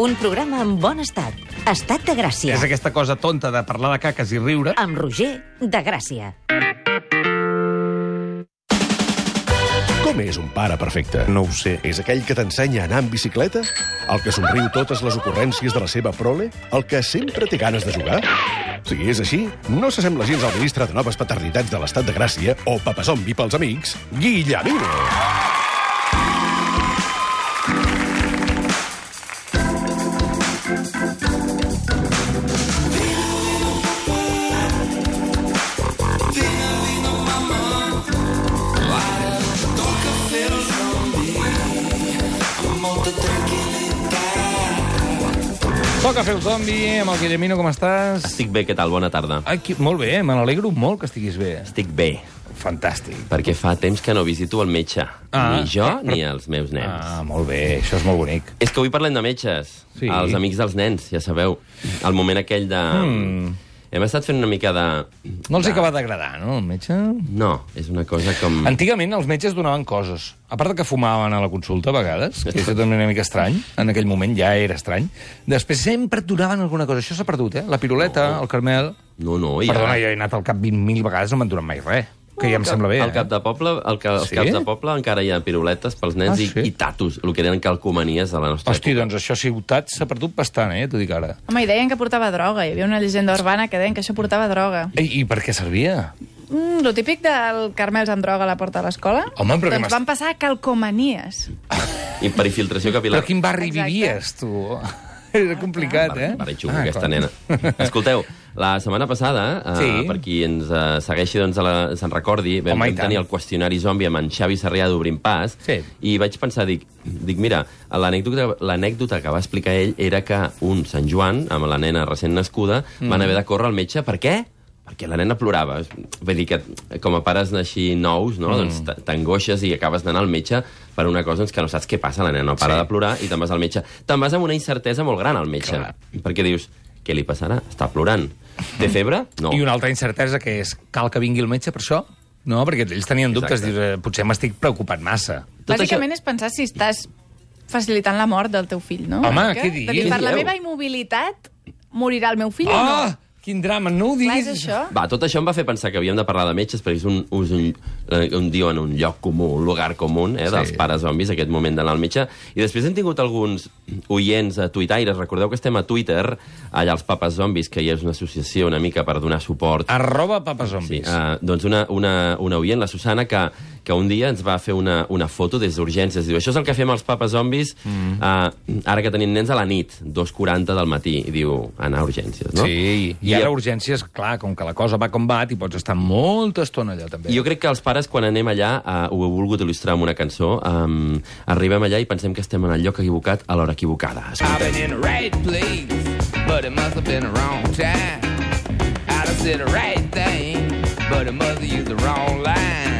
un programa en bon estat. Estat de Gràcia. És aquesta cosa tonta de parlar de caques i riure. Amb Roger de Gràcia. Com és un pare perfecte? No ho sé. És aquell que t'ensenya a anar en bicicleta? El que somriu totes les ocurrències de la seva prole? El que sempre té ganes de jugar? Si és així, no s'assembla gens al ministre de Noves Paternitats de l'Estat de Gràcia o papazombi pels amics, Guillemino. Toca fer el zombi amb el Guillemino, com estàs? Estic bé, què tal? Bona tarda. Ai, qui... Molt bé, me n'alegro molt que estiguis bé. Estic bé, Fantàstic. perquè fa temps que no visito el metge. Ah. Ni jo ni els meus nens. Ah, molt bé, això és molt bonic. És que avui parlem de metges. Sí. Els amics dels nens, ja sabeu. El moment aquell de... Mm. Hem estat fent una mica de... No els de... acaba d'agradar, no, el metge? No, és una cosa com... Antigament els metges donaven coses. A part de que fumaven a la consulta a vegades, que això també era una mica estrany, en aquell moment ja era estrany, després sempre et donaven alguna cosa. Això s'ha perdut, eh? La piruleta, No. el carmel... No, no, ja... Perdona, jo he anat al cap 20.000 vegades, no m'han donat mai res. Que ja em sembla bé, Al cap eh? de poble, al ca... als Sí? caps de poble encara hi ha piruletes pels nens Ah, i, sí? i tatus, el que eren calcomanies de la nostra Hosti, època. doncs això a ciutats s'ha perdut bastant, eh? T'ho dic ara. Home, i deien que portava droga. Hi havia una llegenda urbana que deien que això portava droga. I, i per què servia? Mm, lo típic del carmels amb droga a la porta de l'escola. Home, però què doncs m'has- van passar calcomanies. I per infiltració capilar. Però a quin barri Exacte. vivies, tu? Era complicat, eh? Barri xungo, Ah, aquesta nena. Escolteu, la setmana passada, uh, Sí. per qui ens uh, segueixi, doncs, a la, se'n recordi, vam, Home, vam tenir el qüestionari zombi amb en Xavi Sarrià d'Obrim Pas, Sí. i vaig pensar, dic, dic mira, l'anècdota que va explicar ell era que un Sant Joan, amb la nena recent nascuda, Mm. van haver de córrer al metge. Per què? Perquè la nena plorava. Vull dir que, com a pares així nous, no? Mm. doncs t'angoixes i acabes d'anar al metge per una cosa doncs, que no saps què passa. La nena no para Sí. de plorar i te'n vas al metge. Te'n vas amb una incertesa molt gran al metge. Clar. Perquè dius, què li passarà? Està plorant. Té febre? No. I una altra incertesa que és, cal que vingui el metge per això? No, perquè ells tenien dubtes, Exacte. dius, eh, potser m'estic preocupat massa. Tot Bàsicament és pensar si estàs facilitant la mort del teu fill, no? Home, què dius? Dir, per la meva immobilitat morirà el meu fill o no? Quin drama, no ho Clar, diguis. és això. Va, tot això em va fer pensar que havíem de parlar de metges perquè és un, és un, eh, un diu en un lloc comú, un lugar comú, eh, dels Sí. pares zombis, aquest moment d'anar al metge. I després hem tingut alguns oients a tuitaires. Recordeu que estem a Twitter, allà als papes zombis, que hi és una associació una mica per donar suport Arroba papa Sí, zombis. uh, doncs una, una, una oient, la Susana, que, que un dia ens va fer una, una foto des d'urgències. Diu, això és el que fem els papes zombis mm. uh, ara que tenim nens a la nit, 2.40 del matí. I diu, anar a urgències, no? Sí, i, I ara a- urgències, clar, com que la cosa va com va, t'hi pots estar molta estona allà, també. I jo crec que els pares, quan anem allà, uh, ho he volgut il·lustrar amb una cançó, um, arribem allà i pensem que estem en el lloc equivocat a l'hora equivocada. I've Escolteu. been in the right place, but it must have been the wrong time. I'd have said the right thing, but it must have used the wrong line.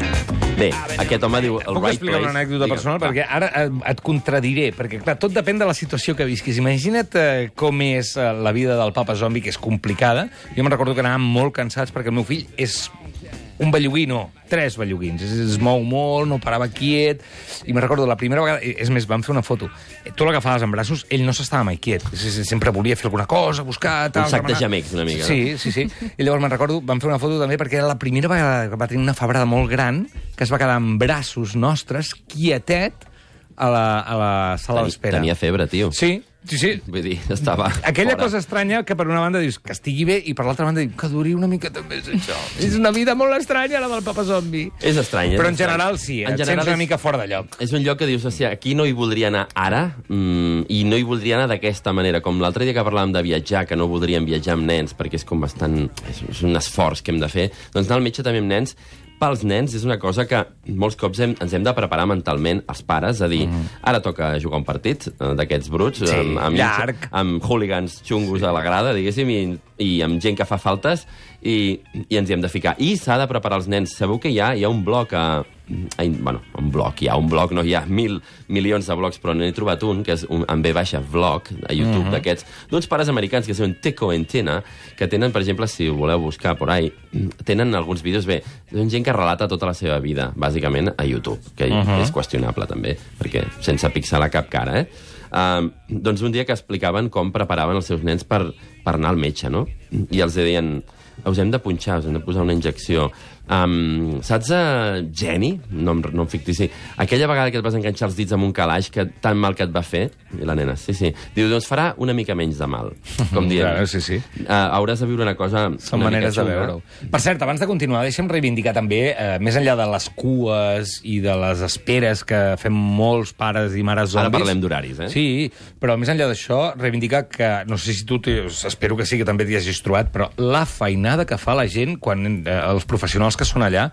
Bé, aquest home diu el Puc right explicar place. una anècdota Digue'm, personal? Perquè ara eh, et contradiré, perquè, clar, tot depèn de la situació que visquis. Imagina't eh, com és eh, la vida del papa zombi, que és complicada. Jo me'n recordo que anàvem molt cansats perquè el meu fill és un belluguí, no, tres belluguins. Es, es mou molt, no parava quiet. I me'n recordo la primera vegada... És més, vam fer una foto. Eh, Tu l'agafaves en braços, ell no s'estava mai quiet. Sempre volia fer alguna cosa, buscar... Tal, Un sac de gemecs, una mica, no? Sí, sí, sí. I llavors me'n recordo, vam fer una foto també perquè era la primera vegada que va tenir una febrada molt gran que es va quedar en braços nostres, quietet, a la, a la sala d'espera. tenia febre, tio. Sí, sí, sí. Vull dir, estava Aquella fora. cosa estranya que per una banda dius que estigui bé i per l'altra banda dius que duri una miqueta més això. És una vida molt estranya, la del papa zombi. És estrany. és Però en estrany. general sí, En et general sents una és- mica fora de lloc. És un lloc que dius, hòstia, aquí no hi voldria anar ara mm, i no hi voldria anar d'aquesta manera. Com l'altre dia que parlàvem de viatjar, que no voldríem viatjar amb nens perquè és com bastant... És, és un esforç que hem de fer. Doncs anar al metge també amb nens pels nens és una cosa que molts cops hem, ens hem de preparar mentalment els pares, a dir, mm. ara toca jugar un partit eh, d'aquests bruts, Sí, amb, amb, llarg. amb hooligans xungos a la grada, diguéssim, i, i amb gent que fa faltes, i, i ens hi hem de ficar. I s'ha de preparar els nens. Sabeu que hi ha, hi ha un blog a... Ai, bueno, un blog, hi ha un blog, no hi ha mil milions de blogs, però n'he trobat un, que és un, amb B baixa, vlog, a YouTube, mm -hmm. d'aquests, d'uns pares americans que es diuen Teco Entena, que tenen, per exemple, si ho voleu buscar por ahí, tenen alguns vídeos, bé, són gent que relata tota la seva vida, bàsicament, a YouTube, que uh -huh. és qüestionable, també, perquè sense pixelar cap cara, eh? Uh, doncs un dia que explicaven com preparaven els seus nens per, per anar al metge, no? I els deien, us hem de punxar, us hem de posar una injecció. Um, saps a Jenny? No, em- no em fictici. Aquella vegada que et vas enganxar els dits amb un calaix que tan mal que et va fer, i la nena, sí, sí. Diu, doncs farà una mica menys de mal. Com dient, Clar, sí, sí. Uh, hauràs de viure una cosa Són una maneres de veure-ho. Per cert, abans de continuar, deixa'm reivindicar també, eh, més enllà de les cues i de les esperes que fem molts pares i mares zombis... Ara parlem d'horaris, eh? Sí, però més enllà d'això, reivindicar que, no sé si tu, espero que sí, que també t'hi hagis trobat, però la feinada que fa la gent, quan eh, els professionals que són allà,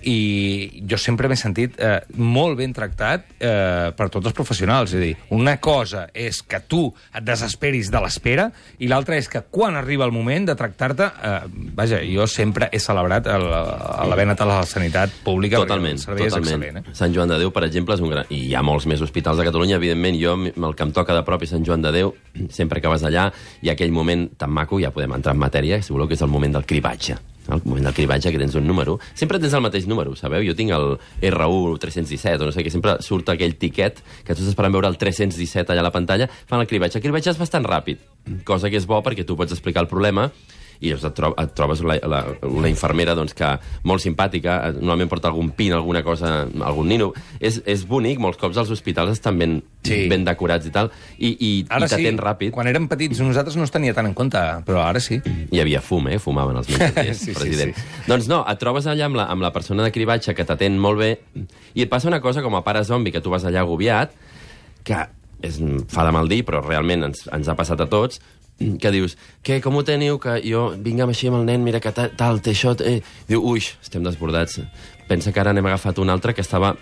i jo sempre m'he sentit eh, molt ben tractat eh, per tots els professionals. És a dir, una cosa és que tu et desesperis de l'espera i l'altra és que quan arriba el moment de tractar-te... Eh, vaja, jo sempre he celebrat el- l'haver anat a la sanitat pública Totalment, perquè el servei totalment. és excel·lent. Eh? Sant Joan de Déu, per exemple, és un gran... I hi ha molts més hospitals a Catalunya, evidentment. Jo, el que em toca de prop és Sant Joan de Déu. Sempre que vas allà, ha aquell moment tan maco, ja podem entrar en matèria, si voleu, que és el moment del cribatge. El moment del cribatge, que tens un número. Sempre tens el mateix número, sabeu? Jo tinc el R1 317, o no sé, que sempre surt aquell tiquet que tu estàs esperant veure el 317 allà a la pantalla, fan el cribatge. El cribatge és bastant ràpid, cosa que és bo perquè tu pots explicar el problema i et, tro et trobes la, la, una infermera doncs, que molt simpàtica, eh, normalment porta algun pin, alguna cosa, algun nino. És, és bonic, molts cops els hospitals estan ben, Sí. ben decorats i tal, i, i, Ara i sí, t'atén ràpid. quan érem petits nosaltres no es tenia tant en compte, però ara sí. Hi havia fum, eh? Fumaven els metges, Sí, sí, president. sí. Doncs no, et trobes allà amb la, amb la persona de cribatge que t'atén molt bé i et passa una cosa com a pare zombi, que tu vas allà agobiat, que és, fa de mal dir, però realment ens, ens ha passat a tots, que dius, què, com ho teniu? Que jo vinc amb així amb el nen, mira que ta- tal, té això... Eh. Diu, ui, estem desbordats. Pensa que ara n'hem agafat un altre que estava...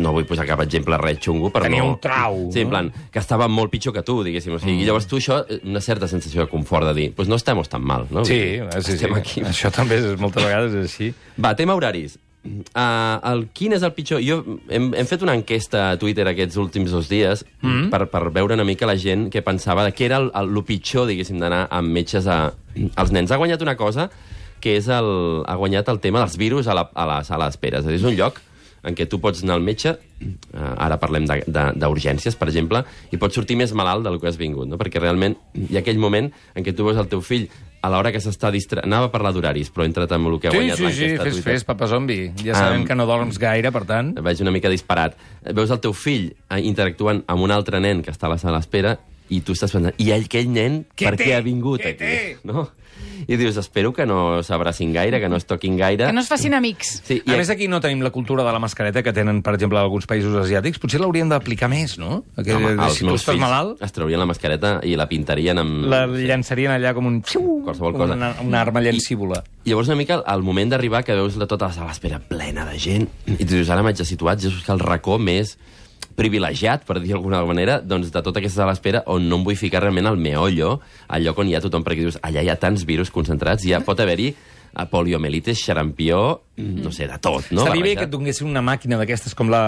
No vull posar cap exemple res xungo, però Tenia no... un trau, Sí, en plan, que estava molt pitjor que tu, diguéssim. O sigui, mm. Llavors tu això, una certa sensació de confort de dir, doncs pues no estem tan mal, no? Sí, sí, sí. estem aquí. Això també és, moltes vegades és així. Va, tema horaris. Uh, el, quin és el pitjor? Jo, hem, hem fet una enquesta a Twitter aquests últims dos dies mm. per, per veure una mica la gent que pensava de què era el, el, el pitjor, diguéssim, d'anar amb metges a... als nens. Ha guanyat una cosa que és el, ha guanyat el tema dels virus a la, a la sala d'espera. És a dir, és un lloc en què tu pots anar al metge, uh, ara parlem d'urgències, per exemple, i pots sortir més malalt del que has vingut, no? perquè realment hi ha aquell moment en què tu veus el teu fill a l'hora que s'està distra... Anava a parlar d'horaris, però entra't amb el que ha Sí, guanyat sí, sí, fes, Twitter. fes, papa zombi. Ja sabem Am- que no dorms gaire, per tant... Vaig una mica disparat. Veus el teu fill eh, interactuant amb un altre nen que està a la sala d'espera i tu estàs pensant, i aquell nen Què per té? què ha vingut Què aquí? té? No? I dius, espero que no s'abracin gaire, que no es toquin gaire. Que no es facin amics. Sí, A i més, aquí no tenim la cultura de la mascareta que tenen, per exemple, alguns països asiàtics. Potser l'hauríem d'aplicar més, no? Que, Home, si tu meus estàs malalt, es traurien la mascareta i la pintarien amb... la llançarien allà com un... Qualsevol cosa. Una, una arma llancívola. Llavors una mica al moment d'arribar que veus la tota la sala d'espera plena de gent i tu dius, ara m'haig de situar, de buscar el racó més privilegiat, per dir d'alguna manera, doncs de tota aquesta sala d'espera on no em vull ficar realment al meollo, al lloc on hi ha tothom, perquè dius, allà hi ha tants virus concentrats, ja pot haver-hi a poliomielitis, xarampió, no sé, de tot, no? Estaria bé que et donessin una màquina d'aquestes com la,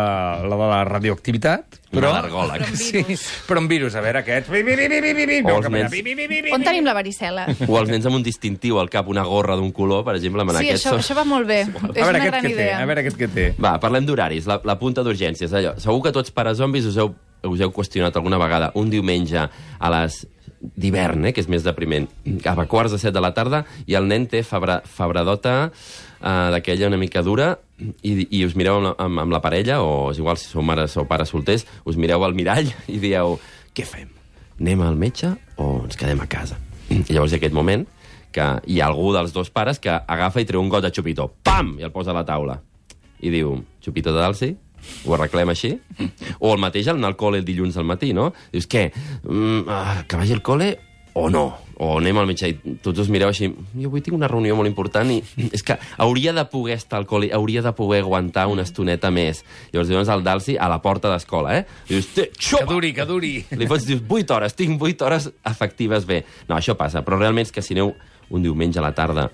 la de la radioactivitat, però... Un al·lergòleg. Sí, però amb virus. A veure, aquest... Bi, bi, bi, bi, bi, bi, O els nens- bi, bi, bi, bi, bi, On tenim la varicela? O els nens amb un distintiu al cap, una gorra d'un color, per exemple, amb Sí, aquests... això, són- això va molt bé. A És veure, una aquest gran té, idea. a veure aquest que té. Va, parlem d'horaris, la, la punta d'urgències. Allò. Segur que tots pares zombis us heu, us heu qüestionat alguna vegada un diumenge a les d'hivern, eh, que és més depriment, a quarts de set de la tarda, i el nen té febra, febradota eh, d'aquella una mica dura, i, i us mireu amb amb, amb la parella, o és igual si sou mares o pares solters, us mireu al mirall i dieu, què fem? Anem al metge o ens quedem a casa? I llavors hi ha aquest moment que hi ha algú dels dos pares que agafa i treu un got de xupitó, pam, i el posa a la taula i diu, xupito de Dalsi, ho arreglem així? O el mateix anar al col·le el dilluns al matí, no? Dius, què? Mm, ah, que vagi al col·le o no? O anem al metge i tots us mireu així, jo avui tinc una reunió molt important i és que hauria de poder estar al col·le, hauria de poder aguantar una estoneta més. Llavors dius al Dalsi a la porta d'escola, eh? Dius, "Té, Que xopa! duri, que duri. Li fots, dius, 8 hores, tinc 8 hores efectives bé. No, això passa, però realment és que si aneu un diumenge a la tarda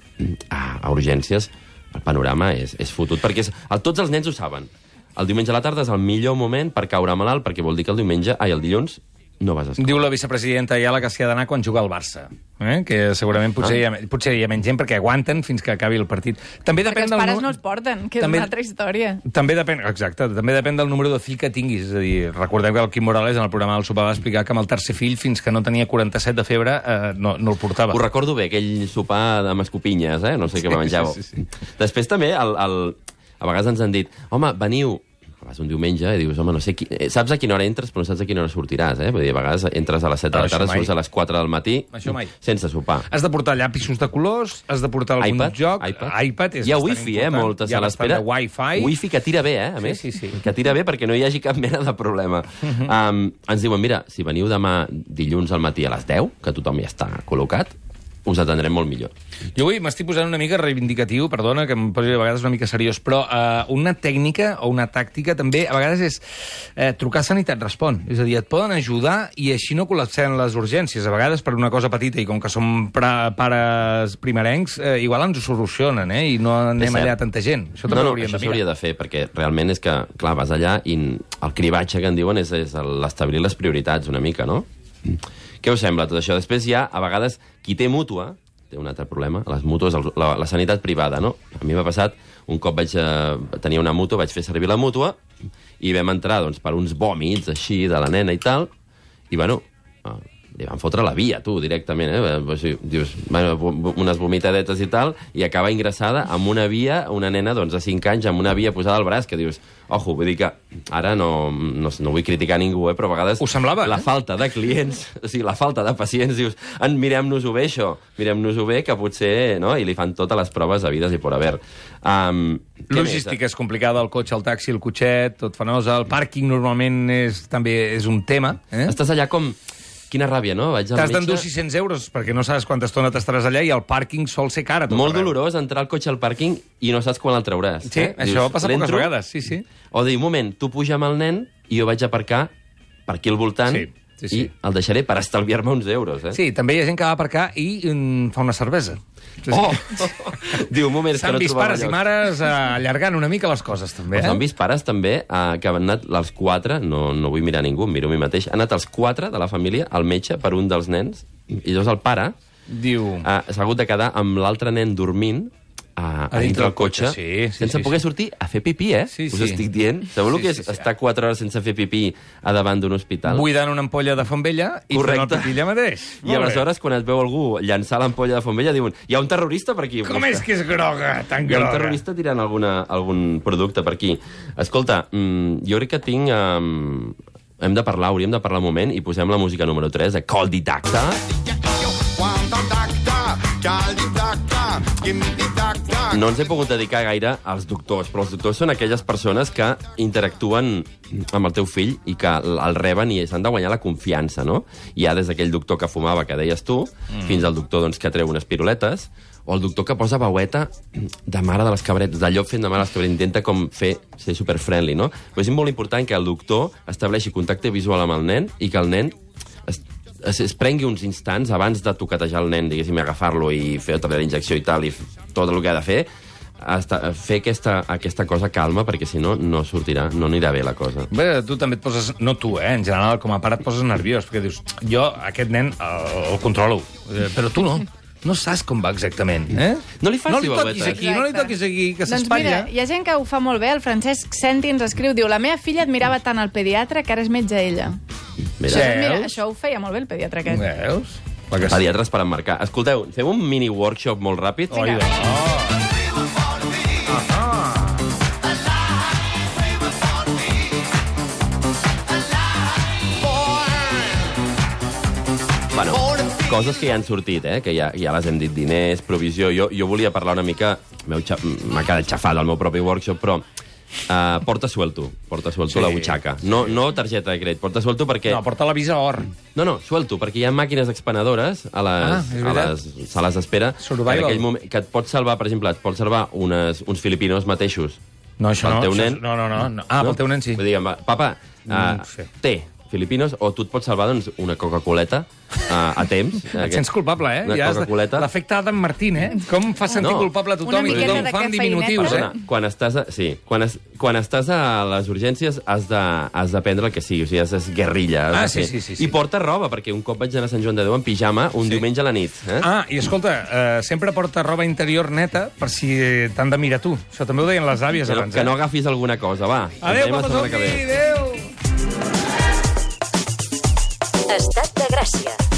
a, a urgències, el panorama és, és fotut, perquè és, el, tots els nens ho saben. El diumenge a la tarda és el millor moment per caure malalt, perquè vol dir que el diumenge, ai, el dilluns, no vas a escola. Diu la vicepresidenta Ayala que s'hi ha d'anar quan juga al Barça. Eh? Que segurament potser, Ah. hi ha, potser hi ha menys gent perquè aguanten fins que acabi el partit. També Perquè depèn els del pares nu- no els porten, que és També- una altra història. També depèn, exacte, també depèn del número de fill que tinguis. És a dir, recordem que el Quim Morales en el programa del sopar va explicar que amb el tercer fill, fins que no tenia 47 de febre, eh, no, no el portava. Ho recordo bé, aquell sopar amb escopinyes, eh? No sé què Sí, menjàveu. sí, sí, sí. Després també, el, el... a vegades ens han dit, home, veniu, vas un diumenge i dius, home, no sé, qui... eh, saps a quina hora entres, però no saps a quina hora sortiràs, eh? Vull dir, a vegades entres a les 7 de la tarda, mai. surts a les 4 del matí, Això mai. sense sopar. Has de portar llapisos de colors, has de portar algun iPad, joc... iPad. iPad és Hi ha wifi, eh, important. moltes Hi ha a l'espera. bastant wifi. Wifi que tira bé, eh, a Sí, més. sí, sí. Que tira bé perquè no hi hagi cap mena de problema. um, ens diuen, mira, si veniu demà dilluns al matí a les 10, que tothom ja està col·locat, us atendrem molt millor. Jo avui m'estic posant una mica reivindicatiu, perdona, que em posi a vegades una mica seriós, però eh, una tècnica o una tàctica també a vegades és eh, trucar a Sanitat Respon. És a dir, et poden ajudar i així no col·lapsem les urgències. A vegades per una cosa petita i com que som pares primerencs, eh, igual ens ho solucionen, eh? I no anem allà tanta gent. Això també no, no, hauríem això de s'hauria mirar. de fer, perquè realment és que, clar, vas allà i el cribatge que en diuen és, és l'establir les prioritats una mica, no? Què us sembla tot això? Després hi ha, a vegades, qui té mútua, té un altre problema, les mútues, la, la sanitat privada, no? A mi m'ha passat, un cop vaig eh, tenir una mútua, vaig fer servir la mútua, i vam entrar, doncs, per uns vòmits, així, de la nena i tal, i, bueno, li van fotre la via, tu, directament, eh? O sigui, dius, bueno, unes vomitadetes i tal, i acaba ingressada amb una via, una nena, doncs, de 5 anys, amb una via posada al braç, que dius, ojo, vull dir que ara no, no, no vull criticar ningú, eh? però a vegades... Ho semblava, La eh? falta de clients, o sigui, la falta de pacients, dius, en mirem-nos-ho bé, això, mirem-nos-ho bé, que potser, no?, i li fan totes les proves havides i por haver. Um, Logística és complicada, el cotxe, el taxi, el cotxet, tot fanosa. El pàrquing normalment és, també és un tema. Eh? Estàs allà com... Quina ràbia, no? Vaig al T'has d'endur metge... 600 euros perquè no saps quanta estona t'estaràs allà i el pàrquing sol ser tot Molt arreu. dolorós entrar al cotxe al pàrquing i no saps quan el trauràs. Sí, eh? això passa poques vegades, sí, sí. O dir, un moment, tu puja amb el nen i jo vaig aparcar per aquí al voltant Sí, sí, sí. i el deixaré per estalviar-me uns euros. Eh? Sí, també hi ha gent que va aparcar i mm, fa una cervesa. Oh! Diu, un moment, que S'han no vist trobava pares i lloc. mares eh, allargant una mica les coses, també. Eh? s'han vist pares també eh, que han anat els quatre, no, no vull mirar ningú, em miro a mi mateix, han anat els quatre de la família al metge per un dels nens, i llavors el pare Diu... eh, s'ha hagut de quedar amb l'altre nen dormint a, a dintre del cotxe, sí, sí, sense sí, poder sí. sortir a fer pipí, eh? Sí, Us sí. estic dient. Sabeu Sí, el que és sí, sí. estar 4 hores sense fer pipí a davant d'un hospital? Buidant una ampolla de font vella i fent el Correcte. pipí allà mateix. I Molt bé. aleshores, quan et veu algú llançar l'ampolla de Fontvella, diuen hi ha un terrorista per aquí. Com és que és groga, tan Hi ha un groga? terrorista tirant alguna, algun producte per aquí. Escolta, mm, jo crec que tinc... Um, hem de parlar, hauríem de parlar un moment i posem la música número 3 de Call Didacta. No ens he pogut dedicar gaire als doctors, però els doctors són aquelles persones que interactuen amb el teu fill i que el reben i s'han de guanyar la confiança, no? Hi ha des d'aquell doctor que fumava, que deies tu, mm. fins al doctor doncs, que treu unes piruletes, o el doctor que posa veueta de mare de les cabretes, de llop fent de mare de les cabretes, intenta com fer, ser super-friendly, no? Però és molt important que el doctor estableixi contacte visual amb el nen i que el nen es, es, prengui uns instants abans de toquetejar el nen, diguéssim, agafar-lo i fer tota la injecció i tal, i tot el que ha de fer, hasta, fer aquesta, aquesta cosa calma, perquè si no, no sortirà, no anirà bé la cosa. Bé, tu també et poses... No tu, eh? En general, com a pare et poses nerviós, perquè dius, jo, aquest nen, el, el controlo, eh, però tu no. No saps com va exactament, eh? No li faci no li toquis aquí, no li Exacte. toquis aquí, que Doncs s'espatlla. mira, hi ha gent que ho fa molt bé. El Francesc Senti ens escriu, diu, la meva filla admirava tant el pediatre que ara és metge ella. Mira, Això, mira, això ho feia molt bé el pediatre aquest. Veus? Que pediatres per emmarcar. Escolteu, fem un mini workshop molt ràpid? Oi, Vinga. oh. Bueno, coses que ja han sortit, eh? que ja, ja les hem dit, diners, provisió... Jo, jo volia parlar una mica... M'ha quedat xafat el meu propi workshop, però... Uh, porta suelto, porta suelto Sí. la butxaca. No, no targeta de crèdit, porta suelto perquè... No, porta la visa or. No, no, suelto, perquè hi ha màquines expenedores a les, Ah, a les sales d'espera moment que et pot salvar, per exemple, et pot salvar unes, uns filipinos mateixos No, això pel no. teu nen. No, no, no. no. Ah, pel teu nen sí. Vull dir, va, papa, uh, No sé. té, filipinos, o tu et pots salvar doncs, una Coca-Coleta a, a temps. Et sents culpable, eh? Ja L'efecte Adam Martín, eh? Com fa sentir no. culpable a tothom i tothom fa en diminutius, eh? Quan, estàs a, sí, quan, es, quan estàs a les urgències has de, has de prendre el que sigui, o sigui, has, de guerrilla. Has ah, sí, sí, sí, sí. I porta roba, perquè un cop vaig anar a Sant Joan de Déu en pijama un sí. diumenge a la nit. Eh? Ah, i escolta, eh, sempre porta roba interior neta per si eh, t'han de mirar tu. Això també ho deien les àvies que abans. Que eh? no agafis alguna cosa, va. Adéu, papa Topi, adéu! Estàs Garcia.